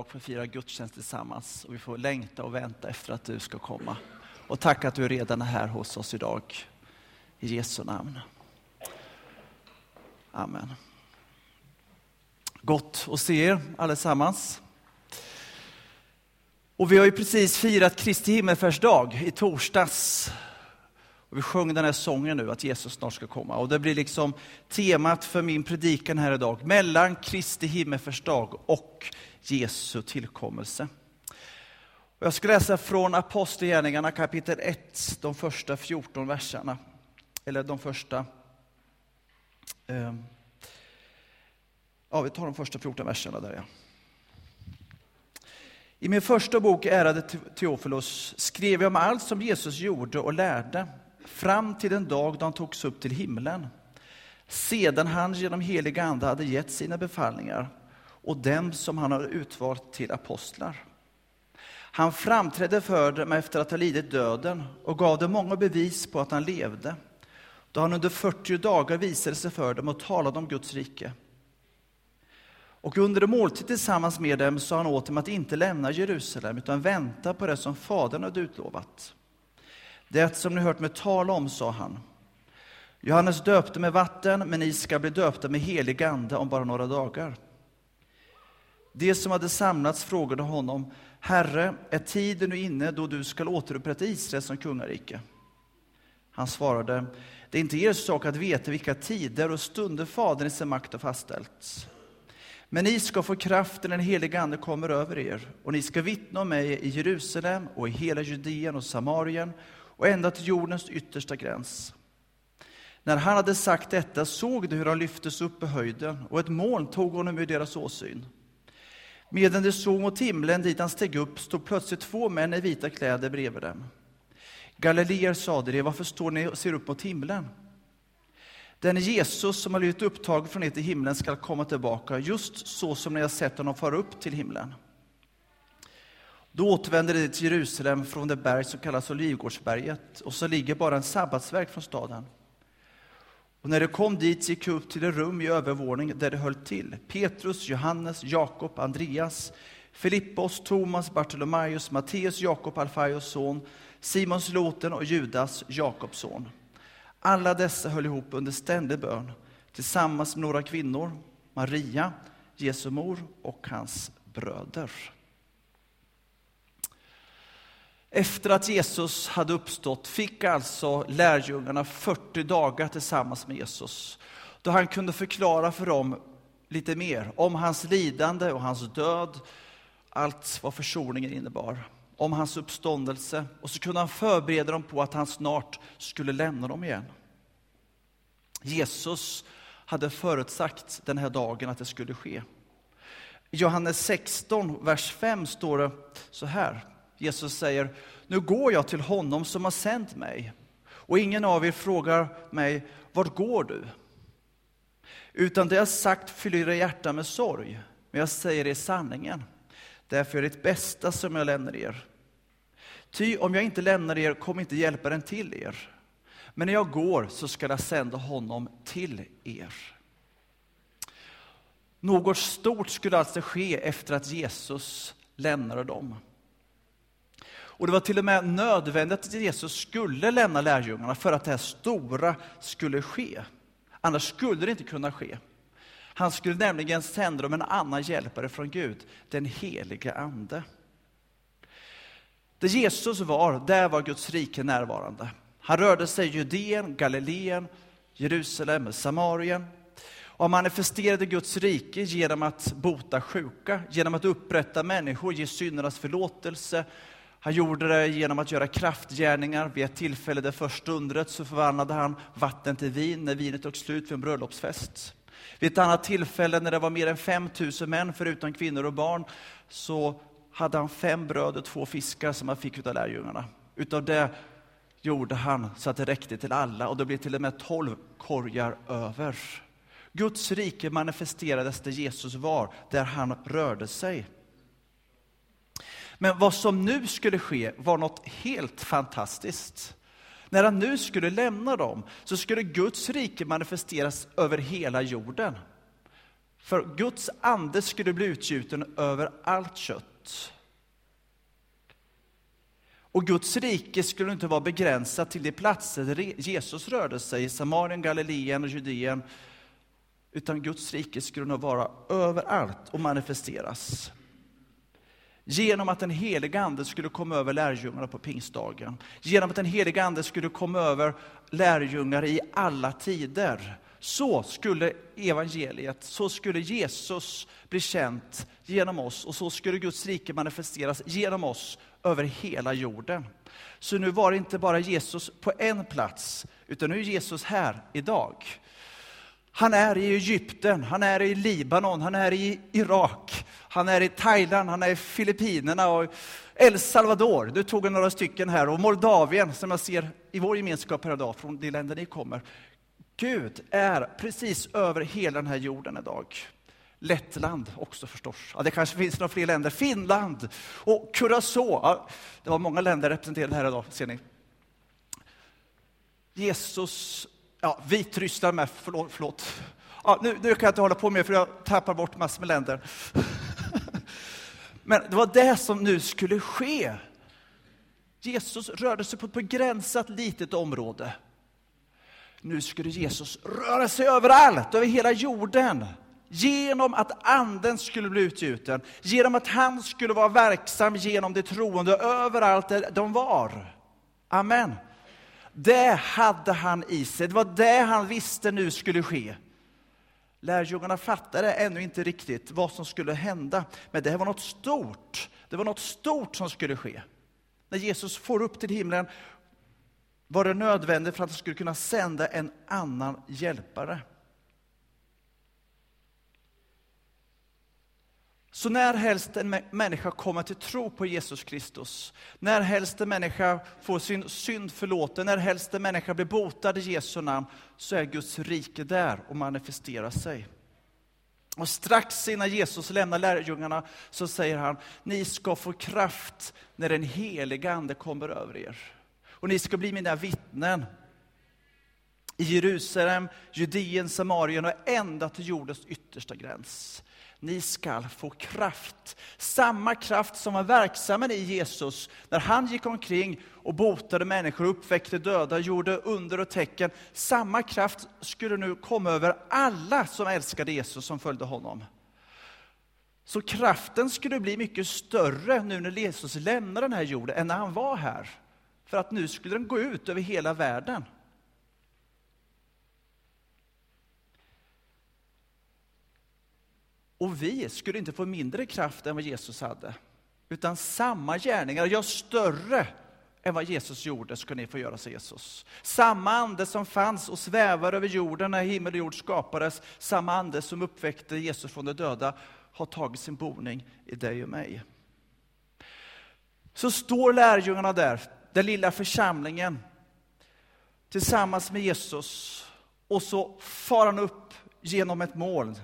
och får fira gudstjänst tillsammans och vi får längta och vänta efter att du ska komma. Och tack att du redan är här hos oss idag. I Jesu namn. Amen. Gott att se er allesammans. Och vi har ju precis firat Kristi himmelsfärdsdag i torsdags. Och vi sjöng den här sången nu, att Jesus snart ska komma. Och det blir liksom temat för min predikan här idag, mellan Kristi himmelsfärdsdag och Jesu tillkommelse. Och jag ska läsa från Apostlagärningarna kapitel 1, de första 14 verserna. Eller de första... Eh, ja, vi tar de första 14 verserna där ja. I min första bok, Ärade Teofilos, skrev jag om allt som Jesus gjorde och lärde fram till den dag då han togs upp till himlen. Sedan han genom helig ande hade gett sina befallningar och dem som han hade utvalt till apostlar. Han framträdde för dem efter att ha lidit döden och gav dem många bevis på att han levde, då han under 40 dagar visade sig för dem och talade om Guds rike. Och under en måltid tillsammans med dem sa han åt dem att inte lämna Jerusalem, utan vänta på det som Fadern hade utlovat. Det som ni hört mig tala om, sa han. Johannes döpte med vatten, men ni ska bli döpta med helig ande om bara några dagar. De som hade samlats frågade honom, Herre, är tiden nu inne då du skall återupprätta Israel som kungarike? Han svarade, det är inte er sak att veta vilka tider och stunder Fadern i sin makt har fastställt. Men ni ska få kraft när den helige Ande kommer över er, och ni ska vittna om mig i Jerusalem och i hela Judeen och Samarien och ända till jordens yttersta gräns. När han hade sagt detta såg de hur han lyftes upp i höjden, och ett moln tog honom ur deras åsyn. Medan de såg mot himlen dit han steg upp stod plötsligt två män i vita kläder bredvid dem. Galileer sade de, varför står ni och ser upp mot himlen? Den Jesus som har blivit upptagen från er till himlen skall komma tillbaka, just så som ni har sett honom fara upp till himlen. Då återvände de till Jerusalem från det berg som kallas Olivgårdsberget, och så ligger bara en sabbatsväg från staden. Och när de kom dit gick de upp till det rum i övervåning där de höll till. Petrus, Johannes, Jakob, Andreas, Filippos, Thomas, Bartolomaios, Matteus, Jakob, Alfaios son, Simons loten och Judas, Jakobs son. Alla dessa höll ihop under ständig bön tillsammans med några kvinnor, Maria, Jesu mor och hans bröder. Efter att Jesus hade uppstått fick alltså lärjungarna 40 dagar tillsammans med Jesus, då han kunde förklara för dem lite mer om hans lidande och hans död, allt vad försoningen innebar, om hans uppståndelse, och så kunde han förbereda dem på att han snart skulle lämna dem igen. Jesus hade förutsagt den här dagen att det skulle ske. I Johannes 16, vers 5 står det så här. Jesus säger, nu går jag till honom som har sänt mig. Och ingen av er frågar mig, vart går du? Utan det jag sagt fyller era hjärtan med sorg, men jag säger er sanningen. Därför är det det bästa som jag lämnar er. Ty om jag inte lämnar er kommer inte hjälparen till er. Men när jag går så ska jag sända honom till er. Något stort skulle alltså ske efter att Jesus lämnade dem. Och det var till och med nödvändigt att Jesus skulle lämna lärjungarna för att det här stora skulle ske. Annars skulle det inte kunna ske. Han skulle nämligen sända dem en annan hjälpare från Gud, den helige Ande. Där Jesus var, där var Guds rike närvarande. Han rörde sig i Judeen, Galileen, Jerusalem, Samarien och manifesterade Guds rike genom att bota sjuka, genom att upprätta människor, ge syndernas förlåtelse, han gjorde det genom att göra kraftgärningar. Vid ett tillfälle, det första undret, så förvandlade han vatten till vin när vinet tog slut vid en bröllopsfest. Vid ett annat tillfälle, när det var mer än 5 000 män, förutom kvinnor och barn, så hade han fem bröd och två fiskar som han fick av lärjungarna. Utav det gjorde han så att det räckte till alla, och det blev till och med tolv korgar över. Guds rike manifesterades där Jesus var, där han rörde sig. Men vad som nu skulle ske var något helt fantastiskt. När han nu skulle lämna dem så skulle Guds rike manifesteras över hela jorden. För Guds ande skulle bli utgjuten över allt kött. Och Guds rike skulle inte vara begränsat till de platser där Jesus rörde sig, Samarien, Galileen och Judeen, utan Guds rike skulle nog vara överallt och manifesteras. Genom att den helige Ande skulle komma över lärjungarna på pingstdagen. Genom att den helige Ande skulle komma över lärjungar i alla tider. Så skulle evangeliet, så skulle Jesus bli känt genom oss och så skulle Guds rike manifesteras genom oss över hela jorden. Så nu var det inte bara Jesus på en plats, utan nu är Jesus här idag. Han är i Egypten, han är i Libanon, han är i Irak, han är i Thailand, han är i Filippinerna och El Salvador. Du tog några stycken här och Moldavien som jag ser i vår gemenskap här idag från de länder ni kommer. Gud är precis över hela den här jorden idag. Lettland också förstås. Ja, det kanske finns några fler länder. Finland och Curacao. Ja, det var många länder representerade här idag, ser ni. Jesus, ja, Vitryssland med, förlåt. förlåt. Ja, nu, nu kan jag inte hålla på mer för jag tappar bort massor med länder. Men det var det som nu skulle ske. Jesus rörde sig på ett begränsat litet område. Nu skulle Jesus röra sig överallt, över hela jorden. Genom att anden skulle bli utgjuten, genom att han skulle vara verksam genom de troende överallt där de var. Amen. Det hade han i sig, det var det han visste nu skulle ske. Lärjungarna fattade ännu inte riktigt vad som skulle hända, men det här var något stort. Det var något stort som skulle ske. När Jesus får upp till himlen var det nödvändigt för att han skulle kunna sända en annan hjälpare. Så när helst en människa kommer till tro på Jesus Kristus, när helst en människa får sin synd förlåten, när helst en människa blir botad i Jesu namn, så är Guds rike där och manifesterar sig. Och strax innan Jesus lämnar lärjungarna så säger han, ni ska få kraft när den heliga Ande kommer över er. Och ni ska bli mina vittnen i Jerusalem, Judeen, Samarien och ända till jordens yttersta gräns ni skall få kraft. Samma kraft som var verksam i Jesus när han gick omkring och botade människor, uppväckte döda, gjorde under och tecken. Samma kraft skulle nu komma över alla som älskade Jesus, som följde honom. Så kraften skulle bli mycket större nu när Jesus lämnar den här jorden än när han var här. För att nu skulle den gå ut över hela världen. Och vi skulle inte få mindre kraft än vad Jesus hade. Utan samma gärningar, ja större än vad Jesus gjorde, ska ni få göra, säger Jesus. Samma ande som fanns och svävar över jorden när himmel och jord skapades, samma ande som uppväckte Jesus från de döda, har tagit sin boning i dig och mig. Så står lärjungarna där, den lilla församlingen, tillsammans med Jesus, och så far han upp genom ett moln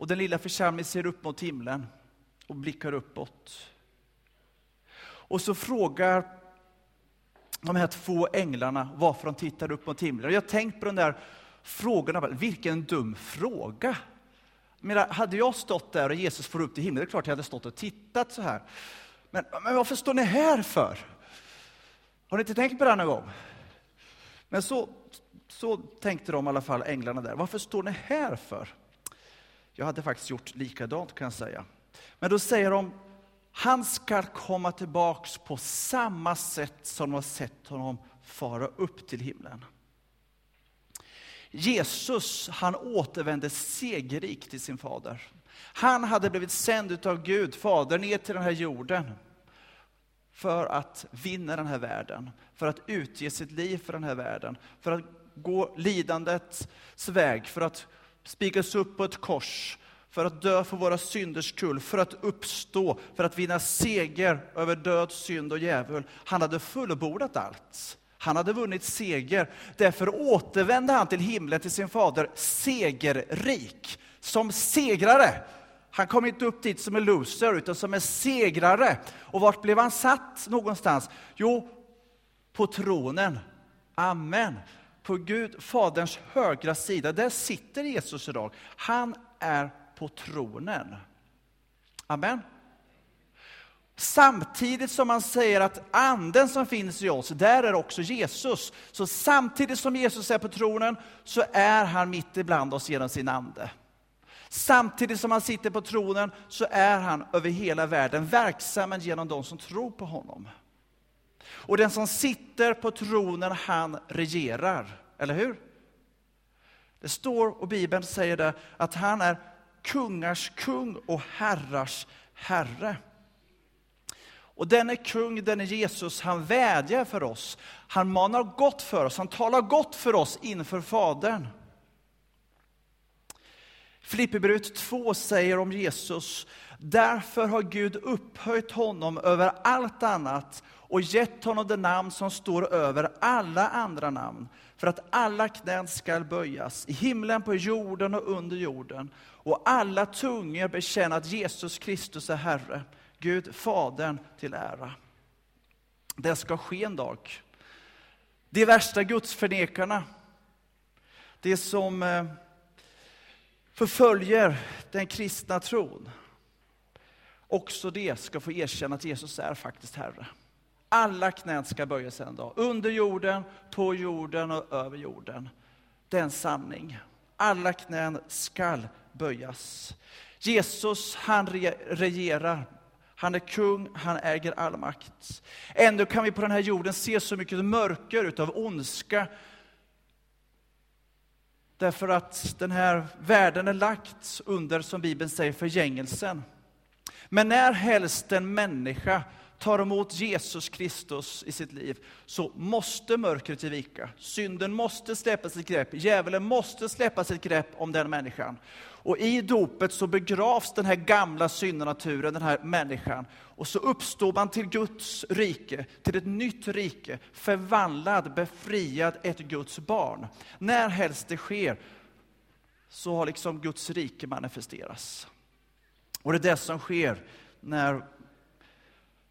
och den lilla församlingen ser upp mot himlen och blickar uppåt. Och så frågar de här två änglarna varför de tittar upp mot himlen. Och jag har tänkt på de där frågorna, vilken dum fråga. menar, hade jag stått där och Jesus får upp till himlen, det är klart jag hade stått och tittat så här. Men, men varför står ni här för? Har ni inte tänkt på det någon gång? Men så, så tänkte de i alla fall, änglarna där. Varför står ni här för? Jag hade faktiskt gjort likadant kan jag säga. Men då säger de, han ska komma tillbaks på samma sätt som de har sett honom fara upp till himlen. Jesus, han återvände segerrik till sin fader. Han hade blivit sänd av Gud, Fader, ner till den här jorden för att vinna den här världen, för att utge sitt liv för den här världen, för att gå lidandets väg, för att spikas upp på ett kors för att dö för våra synders skull, för att uppstå, för att vinna seger över död, synd och djävul. Han hade fullbordat allt. Han hade vunnit seger. Därför återvände han till himlen, till sin fader, segerrik, som segrare. Han kom inte upp dit som en loser, utan som en segrare. Och vart blev han satt någonstans? Jo, på tronen. Amen på Gud, Faderns högra sida, där sitter Jesus idag. Han är på tronen. Amen. Samtidigt som man säger att anden som finns i oss, där är också Jesus. Så samtidigt som Jesus är på tronen så är han mitt ibland oss genom sin ande. Samtidigt som han sitter på tronen så är han över hela världen verksam genom de som tror på honom. Och den som sitter på tronen, han regerar. Eller hur? Det står, och Bibeln säger det, att han är kungars kung och herrars herre. Och denne kung, denne Jesus, han vädjar för oss. Han manar gott för oss, han talar gott för oss inför Fadern. Filipperbrevet 2 säger om Jesus, därför har Gud upphöjt honom över allt annat och gett honom det namn som står över alla andra namn, för att alla knän skall böjas, i himlen, på jorden och under jorden, och alla tungor bekänna att Jesus Kristus är Herre, Gud Fadern till ära. Det ska ske en dag. De värsta gudsförnekarna, det som eh, förföljer den kristna tron, också det ska få erkänna att Jesus är faktiskt Herre. Alla knän ska böjas en dag, under jorden, på jorden och över jorden. Det är en sanning. Alla knän skall böjas. Jesus, han regerar. Han är kung, han äger all makt. Ändå kan vi på den här jorden se så mycket mörker utav ondska. Därför att den här världen är lagt under, som Bibeln säger, förgängelsen. Men när helst en människa tar emot Jesus Kristus i sitt liv, så måste mörkret ge vika. Synden måste släppa sitt grepp, djävulen måste släppa sitt grepp om den människan. Och i dopet så begravs den här gamla syndnaturen, den här människan. Och så uppstår man till Guds rike, till ett nytt rike, förvandlad, befriad, ett Guds barn. När helst det sker så har liksom Guds rike manifesteras. Och det är det som sker när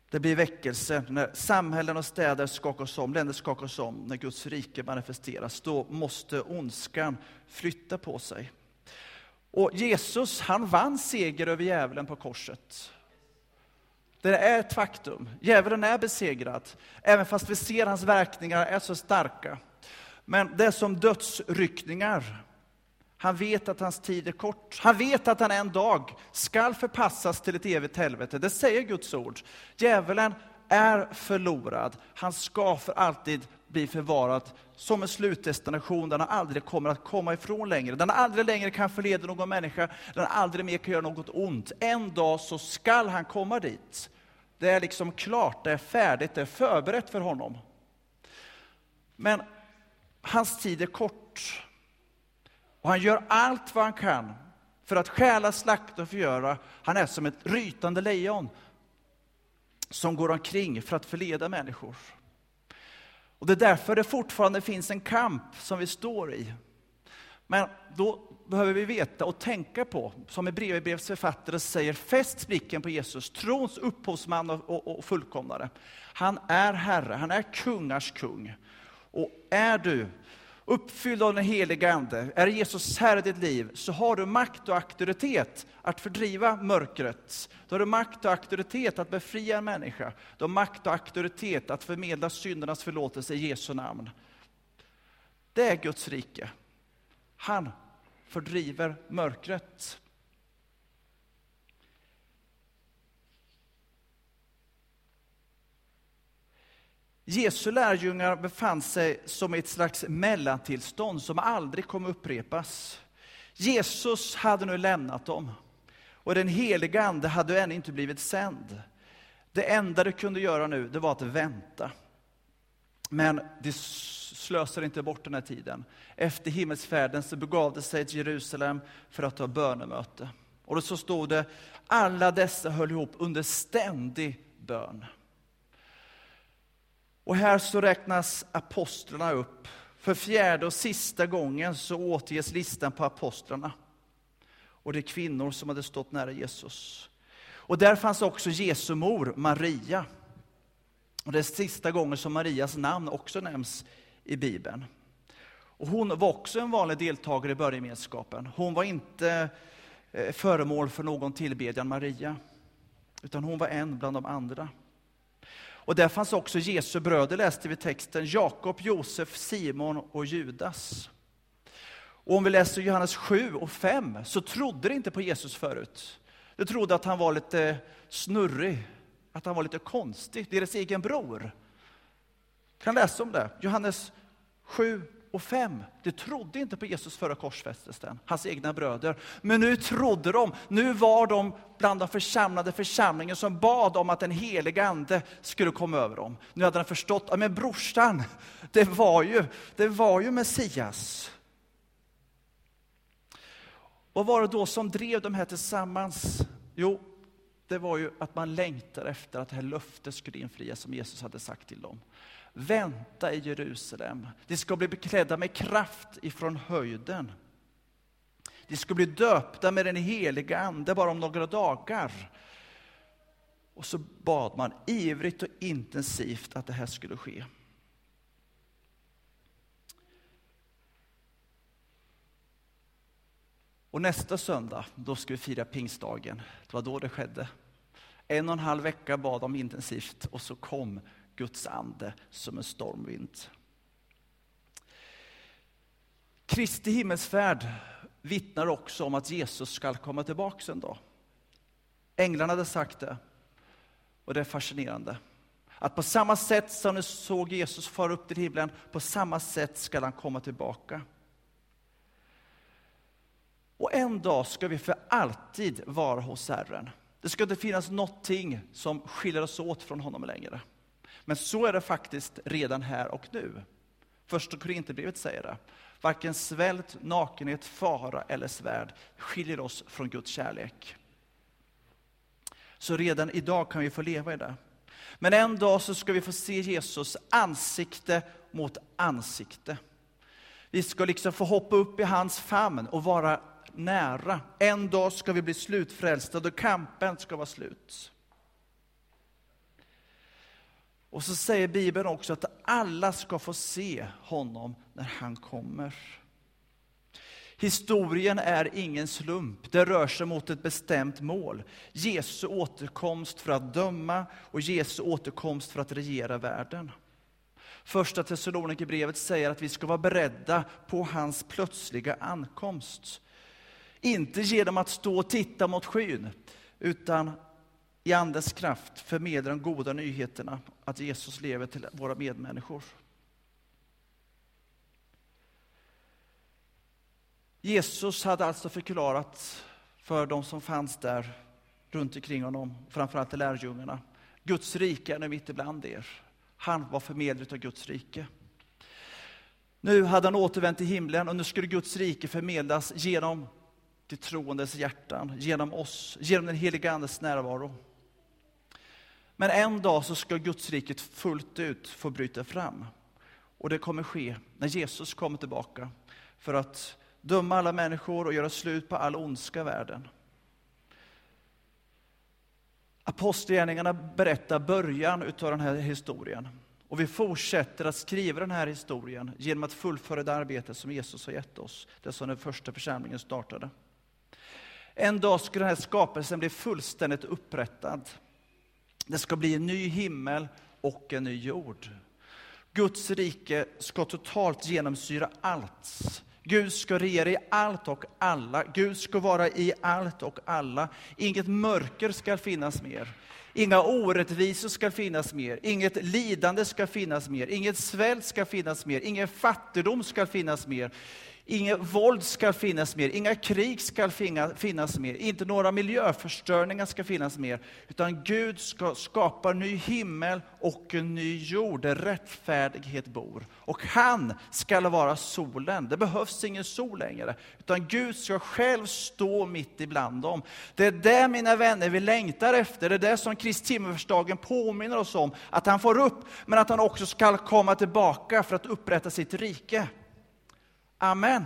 det blir väckelse, när samhällen och städer skakas om, länder skakas om, när Guds rike manifesteras. Då måste ondskan flytta på sig. Och Jesus, han vann seger över djävulen på korset. Det är ett faktum. Djävulen är besegrad, även fast vi ser hans verkningar är så starka. Men det är som dödsryckningar. Han vet att hans tid är kort. Han vet att han en dag skall förpassas till ett evigt helvete. Det säger Guds ord. Djävulen är förlorad. Han ska för alltid bli förvarad som en slutdestination där han aldrig kommer att komma ifrån längre. Där han aldrig längre kan förleda någon människa, där han aldrig mer kan göra något ont. En dag så skall han komma dit. Det är liksom klart, det är färdigt, det är förberett för honom. Men hans tid är kort. Och han gör allt vad han kan för att stjäla, slakta och förgöra. Han är som ett rytande lejon som går omkring för att förleda människor. Och Det är därför det fortfarande finns en kamp som vi står i. Men då behöver vi veta och tänka på, som Hebreerbrevets författare säger, fäst blicken på Jesus, trons upphovsman och, och, och fullkomnare. Han är Herre, han är kungars kung. Och är du uppfylld av den helige Ande, är Jesus Herre i ditt liv, så har du makt och auktoritet att fördriva mörkret. Då har du makt och auktoritet att befria en människa. Du har makt och auktoritet att förmedla syndernas förlåtelse i Jesu namn. Det är Guds rike. Han fördriver mörkret. Jesu lärjungar befann sig som i ett slags mellantillstånd som aldrig kommer upprepas. Jesus hade nu lämnat dem och den heliga Ande hade ännu inte blivit sänd. Det enda de kunde göra nu det var att vänta. Men de slösade inte bort den här tiden. Efter himmelsfärden så begav de sig till Jerusalem för att ha bönemöte. Och då så stod det, alla dessa höll ihop under ständig bön. Och här så räknas apostlarna upp. För fjärde och sista gången så återges listan på apostlarna. Och det är kvinnor som hade stått nära Jesus. Och där fanns också Jesu mor, Maria. Och det är sista gången som Marias namn också nämns i Bibeln. Och hon var också en vanlig deltagare i börjegemenskapen. Hon var inte eh, föremål för någon tillbedjan, Maria. Utan hon var en bland de andra. Och där fanns också Jesu bröder, läste vi texten, Jakob, Josef, Simon och Judas. Och om vi läser Johannes 7 och 5 så trodde de inte på Jesus förut. De trodde att han var lite snurrig, att han var lite konstig, deras egen bror. kan läsa om det. Johannes 7 och 5. De trodde inte på Jesus före korsfästelsen, hans egna bröder. Men nu trodde de. Nu var de bland de församlade församlingen som bad om att den helige Ande skulle komma över dem. Nu hade de förstått, att brorsan, det var ju, det var ju Messias. Vad var det då som drev de här tillsammans? Jo, det var ju att man längtade efter att det här löftet skulle infrias som Jesus hade sagt till dem. Vänta i Jerusalem. De ska bli beklädda med kraft ifrån höjden. De ska bli döpta med den heliga Ande bara om några dagar. Och så bad man ivrigt och intensivt att det här skulle ske. Och nästa söndag, då ska vi fira pingstdagen. Det var då det skedde. En och en halv vecka bad de intensivt och så kom Guds ande som en stormvind. Kristi himmelsfärd vittnar också om att Jesus ska komma tillbaka en dag. Änglarna hade sagt det, och det är fascinerande. Att på samma sätt som ni såg Jesus fara upp till himlen, på samma sätt ska han komma tillbaka. Och en dag ska vi för alltid vara hos Herren. Det ska inte finnas någonting som skiljer oss åt från honom längre. Men så är det faktiskt redan här och nu. Första Korinthierbrevet säger det. Varken svält, nakenhet, fara eller svärd skiljer oss från Guds kärlek. Så redan idag kan vi få leva i det. Men en dag så ska vi få se Jesus ansikte mot ansikte. Vi ska liksom få hoppa upp i hans famn och vara nära. En dag ska vi bli slutfrälsta, då kampen ska vara slut. Och så säger Bibeln också att alla ska få se honom när han kommer. Historien är ingen slump, det rör sig mot ett bestämt mål. Jesu återkomst för att döma och Jesu återkomst för att regera världen. Första Thessalonikerbrevet säger att vi ska vara beredda på hans plötsliga ankomst. Inte genom att stå och titta mot skyn, utan i Andens kraft förmedla de goda nyheterna att Jesus lever till våra medmänniskor. Jesus hade alltså förklarat för de som fanns där runt omkring honom, framförallt till lärjungarna. Guds rike är nu mitt ibland er. Han var förmedlare av Guds rike. Nu hade han återvänt till himlen och nu skulle Guds rike förmedlas genom de troendes hjärtan, genom oss, genom den heliga Andes närvaro. Men en dag så ska Gudsriket fullt ut få bryta fram. Och det kommer ske när Jesus kommer tillbaka för att döma alla människor och göra slut på all ondska i världen. Apostlagärningarna berättar början av den här historien. Och vi fortsätter att skriva den här historien genom att fullföra det arbete som Jesus har gett oss, det som den första församlingen startade. En dag ska den här skapelsen bli fullständigt upprättad. Det ska bli en ny himmel och en ny jord. Guds rike ska totalt genomsyra allt. Gud ska regera i allt och alla. Gud ska vara i allt och alla. Inget mörker ska finnas mer. Inga orättvisor ska finnas mer. Inget lidande ska finnas mer. Inget svält ska finnas mer. Ingen fattigdom ska finnas mer. Inget våld ska finnas mer, inga krig ska finnas mer, inte några miljöförstörningar ska finnas mer. Utan Gud ska skapa en ny himmel och en ny jord där rättfärdighet bor. Och han ska vara solen. Det behövs ingen sol längre, utan Gud ska själv stå mitt ibland dem. Det är det, mina vänner, vi längtar efter. Det är det som Kristi påminner oss om. Att han får upp, men att han också ska komma tillbaka för att upprätta sitt rike. Amen.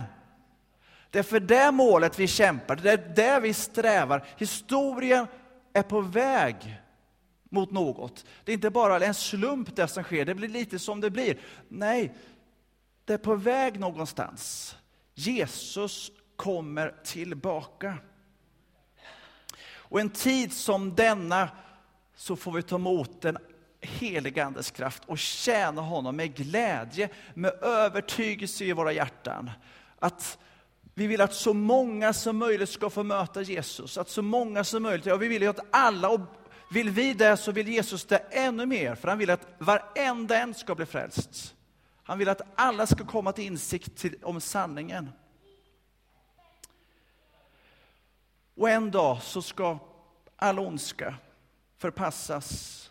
Det är för det målet vi kämpar, det är det vi strävar. Historien är på väg mot något. Det är inte bara en slump det som sker, det blir lite som det blir. Nej, det är på väg någonstans. Jesus kommer tillbaka. Och en tid som denna så får vi ta emot den heligandes kraft och tjäna honom med glädje, med övertygelse i våra hjärtan. Att vi vill att så många som möjligt ska få möta Jesus, att så många som möjligt, ja vi vill ju att alla, och vill vi det så vill Jesus det ännu mer, för han vill att varenda en ska bli frälst. Han vill att alla ska komma till insikt till, om sanningen. Och en dag så ska all ondska förpassas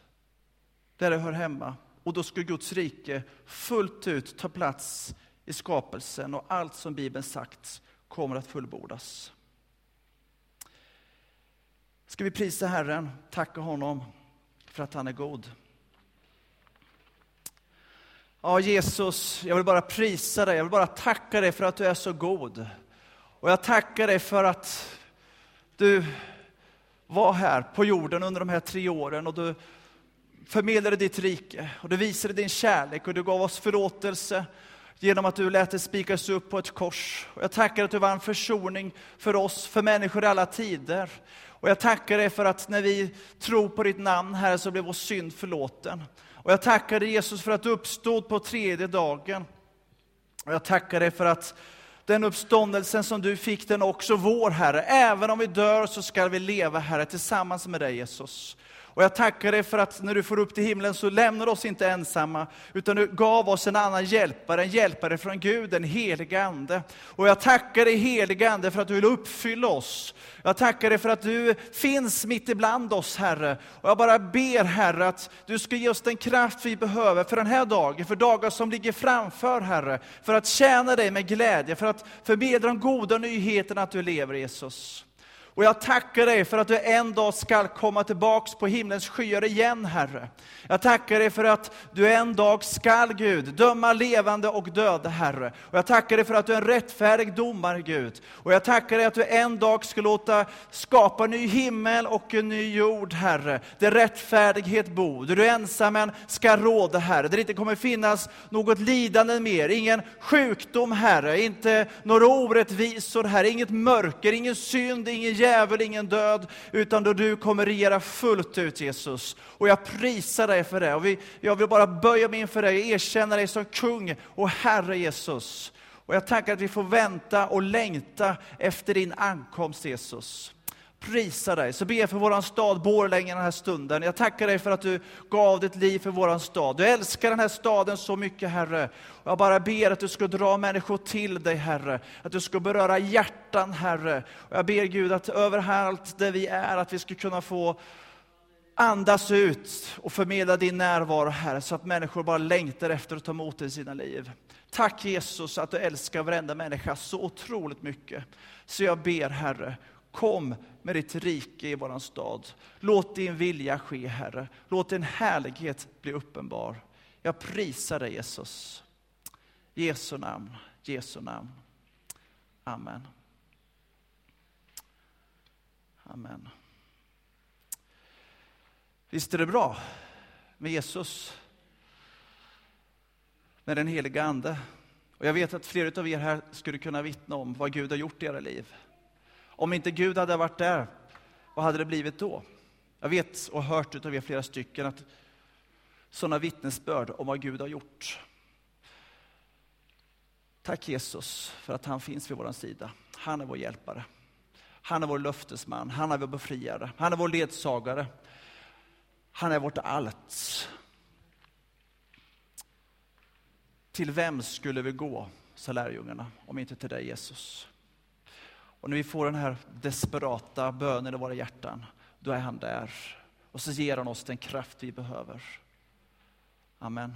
där det hör hemma. Och då skulle Guds rike fullt ut ta plats i skapelsen och allt som Bibeln sagt kommer att fullbordas. Ska vi prisa Herren, tacka honom för att han är god. Ja, Jesus, jag vill bara prisa dig, jag vill bara tacka dig för att du är så god. Och jag tackar dig för att du var här på jorden under de här tre åren och du förmedlade ditt rike och du visade din kärlek och du gav oss förlåtelse genom att du lät det spikas upp på ett kors. Och jag tackar att du var en försoning för oss, för människor i alla tider. Och jag tackar dig för att när vi tror på ditt namn, Herre, så blev vår synd förlåten. Och jag tackar dig Jesus för att du uppstod på tredje dagen. Och jag tackar dig för att den uppståndelsen som du fick, den är också vår Herre. Även om vi dör så ska vi leva Herre tillsammans med dig Jesus. Och jag tackar dig för att när du får upp till himlen så lämnar du oss inte ensamma, utan du gav oss en annan hjälpare, en hjälpare från Gud, en helig Ande. Och jag tackar dig helige Ande för att du vill uppfylla oss. Jag tackar dig för att du finns mitt ibland oss Herre. Och jag bara ber Herre att du ska ge oss den kraft vi behöver för den här dagen, för dagar som ligger framför Herre. För att tjäna dig med glädje, för att förmedla de goda nyheterna att du lever Jesus. Och jag tackar dig för att du en dag skall komma tillbaks på himlens skyar igen, Herre. Jag tackar dig för att du en dag skall, Gud, döma levande och döda, Herre. Och jag tackar dig för att du är en rättfärdig domare, Gud. Och jag tackar dig att du en dag ska låta skapa ny himmel och en ny jord, Herre. Där rättfärdighet bor, där du ensammen ska råda, Herre. Där det inte kommer finnas något lidande mer, ingen sjukdom, Herre. Inte några orättvisor, Herre. Inget mörker, ingen synd, ingen djävul, ingen död, utan då du kommer regera fullt ut, Jesus. Och jag prisar dig för det. Och vi, jag vill bara böja mig inför dig och erkänna dig som kung och Herre Jesus. Och jag tackar att vi får vänta och längta efter din ankomst, Jesus prisa dig. Så ber jag för vår stad Borlänge den här stunden. Jag tackar dig för att du gav ditt liv för vår stad. Du älskar den här staden så mycket, Herre. Jag bara ber att du ska dra människor till dig, Herre. Att du ska beröra hjärtan, Herre. Och jag ber Gud att överallt där vi är, att vi ska kunna få andas ut och förmedla din närvaro, Herre, så att människor bara längtar efter att ta emot dig i sina liv. Tack Jesus att du älskar varenda människa så otroligt mycket. Så jag ber, Herre, Kom med ditt rike i våran stad. Låt din vilja ske, Herre. Låt din härlighet bli uppenbar. Jag prisar dig, Jesus. Jesu namn, Jesu namn. Amen. Amen. Visst är det bra med Jesus? Med den heliga Ande? Och jag vet att flera av er här skulle kunna vittna om vad Gud har gjort i era liv. Om inte Gud hade varit där, vad hade det blivit då? Jag vet och har hört av er flera stycken att sådana vittnesbörd om vad Gud har gjort. Tack Jesus för att han finns vid vår sida. Han är vår hjälpare. Han är vår löftesman, han är vår befriare, han är vår ledsagare. Han är vårt allt. Till vem skulle vi gå, sa lärjungarna, om inte till dig Jesus? Och när vi får den här desperata bönen i våra hjärtan, då är han där. Och så ger han oss den kraft vi behöver. Amen.